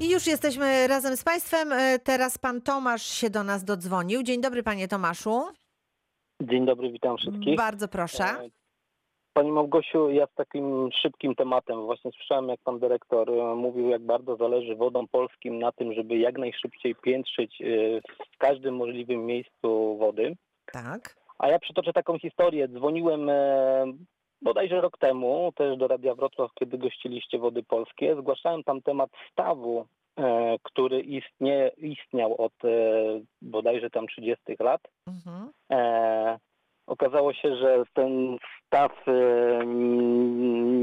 I już jesteśmy razem z Państwem. E, Teraz Pan Tomasz się do nas dodzwonił. Dzień dobry Panie Tomaszu. Dzień dobry, witam wszystkich. Bardzo proszę. E, Pani Małgosiu, ja z takim szybkim tematem. Właśnie słyszałem, jak pan dyrektor e, mówił, jak bardzo zależy wodom polskim na tym, żeby jak najszybciej piętrzyć w każdym możliwym miejscu wody. Tak. A ja przytoczę taką historię. Dzwoniłem bodajże rok temu, też do Radia Wrocław, kiedy gościliście Wody Polskie. Zgłaszałem tam temat stawu, e, który istnie, istniał od e, bodajże tam 30 lat. Mhm. E, okazało się, że ten staw e,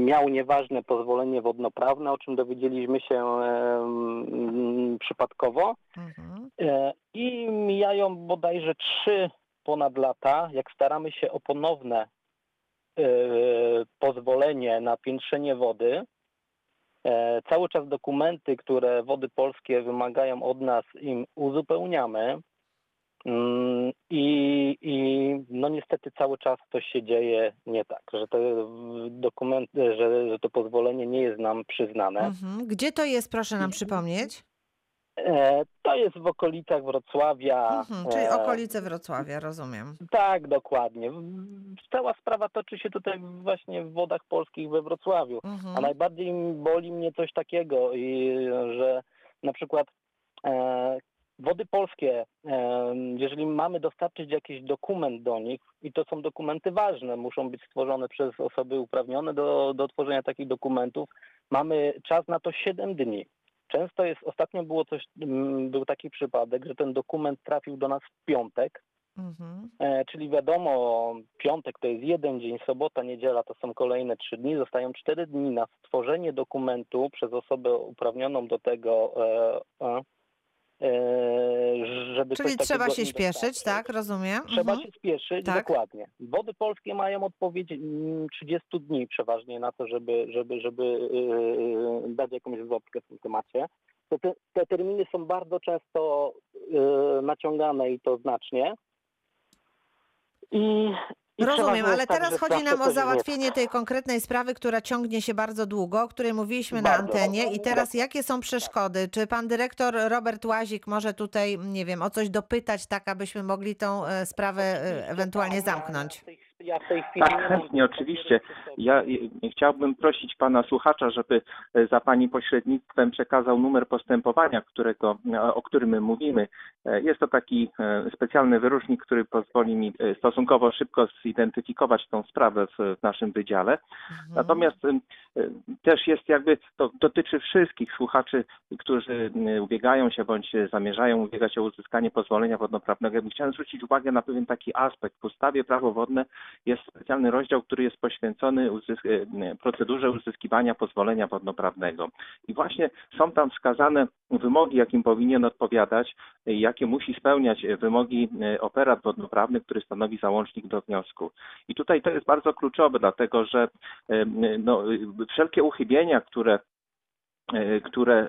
miał nieważne pozwolenie wodnoprawne, o czym dowiedzieliśmy się przypadkowo. Mhm. I mijają bodajże trzy ponad lata, jak staramy się o ponowne pozwolenie na piętrzenie wody. E, Cały czas dokumenty, które wody polskie wymagają od nas, im uzupełniamy. Mm, I, I no niestety cały czas coś się dzieje nie tak, że te dokumenty, że, że to pozwolenie nie jest nam przyznane. Mhm. Gdzie to jest, proszę nam przypomnieć? E, To jest w okolicach Wrocławia. Mhm. Czyli e, okolice Wrocławia, rozumiem. Tak, dokładnie. Cała sprawa toczy się tutaj właśnie w wodach polskich we Wrocławiu. A Mhm. najbardziej boli mnie coś takiego, że na przykład e, wody polskie, jeżeli mamy dostarczyć jakiś dokument do nich, i to są dokumenty ważne, muszą być stworzone przez osoby uprawnione do, do tworzenia takich dokumentów, mamy czas na to 7 dni. Często jest, ostatnio było coś, mm, był taki przypadek, że ten dokument trafił do nas w piątek, Mhm. E, czyli wiadomo, piątek to jest jeden dzień, sobota, niedziela to są kolejne trzy dni. Zostają cztery dni na stworzenie dokumentu przez osobę uprawnioną do tego, e, e, e, żeby Czyli trzeba się dostarczyć. tak? Rozumiem. Trzeba Mhm. się spieszyć, Tak. dokładnie. Wody polskie mają odpowiedź mm, 30 dni przeważnie na to, żeby, żeby, żeby yy, dać jakąś zwrotkę w tym temacie. Te, te terminy są bardzo często naciągane i to znacznie. I Rozumiem, ale tak, teraz chodzi nam o załatwienie tej konkretnej sprawy, która ciągnie się bardzo długo, o której mówiliśmy na Bardzo. antenie. I teraz jakie są przeszkody? Czy pan dyrektor Robert Łazik może tutaj, nie wiem, o coś dopytać, tak abyśmy mogli tą e, sprawę e, ewentualnie zamknąć? Ja w tej, ja w tej chwili Tak, chętnie, oczywiście. Ja y, chciałbym prosić pana słuchacza, żeby y, za pani pośrednictwem przekazał numer postępowania, którego, o- o którym my mówimy. E, Jest to taki e, specjalny wyróżnik, który pozwoli mi e, stosunkowo szybko zidentyfikować tą sprawę w, w naszym wydziale. Mhm. Natomiast też jest jakby, to dotyczy wszystkich słuchaczy, którzy ubiegają się bądź zamierzają ubiegać o uzyskanie pozwolenia wodnoprawnego. Ja bym Chciałem zwrócić uwagę na pewien taki aspekt. W ustawie prawo wodne jest specjalny rozdział, który jest poświęcony y, procedurze uzyskiwania pozwolenia wodnoprawnego. I właśnie są tam wskazane wymogi, jakim powinien odpowiadać, y, jakie musi spełniać y, wymogi operat wodnoprawny, który stanowi załącznik do wniosku. I tutaj to jest bardzo kluczowe, dlatego że e, no, wszelkie uchybienia, które e, które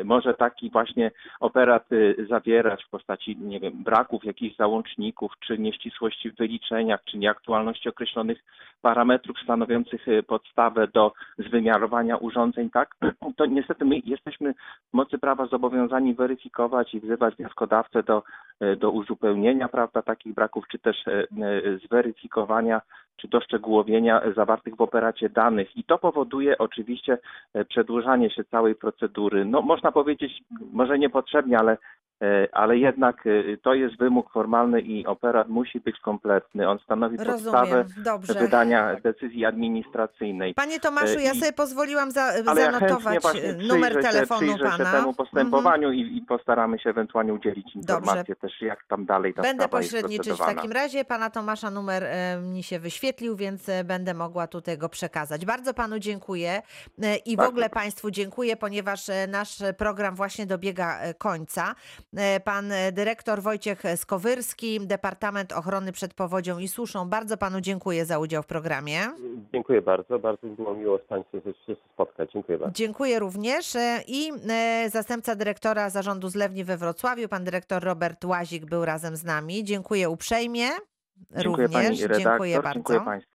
e, może taki właśnie operat e, zawierać w postaci, nie wiem, braków jakichś załączników, czy nieścisłości w wyliczeniach, czy nieaktualności określonych parametrów stanowiących e, podstawę do zwymiarowania urządzeń, tak, to niestety my jesteśmy w mocy prawa zobowiązani weryfikować i wzywać wnioskodawcę do, e, do uzupełnienia, prawda, takich braków, czy też e, e, zweryfikowania czy doszczegółowienia zawartych w operacie danych. I to powoduje oczywiście e, przedłużanie się całej procedury. No można powiedzieć, może niepotrzebnie, ale, ale jednak e, to jest wymóg formalny i operat musi być kompletny. On stanowi podstawę Rozumiem, dobrze. wydania decyzji administracyjnej. Panie Tomaszu, ja I- sobie pozwoliłam za, Ale ja zanotować e, numer się, telefonu się pana. temu postępowaniu i, i postaramy się ewentualnie udzielić informacji też, jak tam dalej ta Będę pośredniczyć w takim razie. Pana Tomasza numer e, mi się wyświetlił, więc e, będę mogła tutaj go przekazać. Bardzo panu dziękuję e, i w Bardzo ogóle państwu dziękuję, ponieważ e, nasz program właśnie dobiega e, końca. E, Pan e, dyrektor Wojciech Skowyrski, Departament Ochrony przed Powodzią i Suszą. Bardzo panu dziękuję za udział w programie. Dziękuję bardzo. Bardzo mi było miło z Państwem się spotkać. Dziękuję bardzo. Dziękuję również e, i zastępca dyrektora zarządu zlewni we Wrocławiu, pan dyrektor Robert Łazik był razem z nami. Dziękuję uprzejmie. Dziękuję również. pani redaktor, dziękuję bardzo. dziękuję państwu.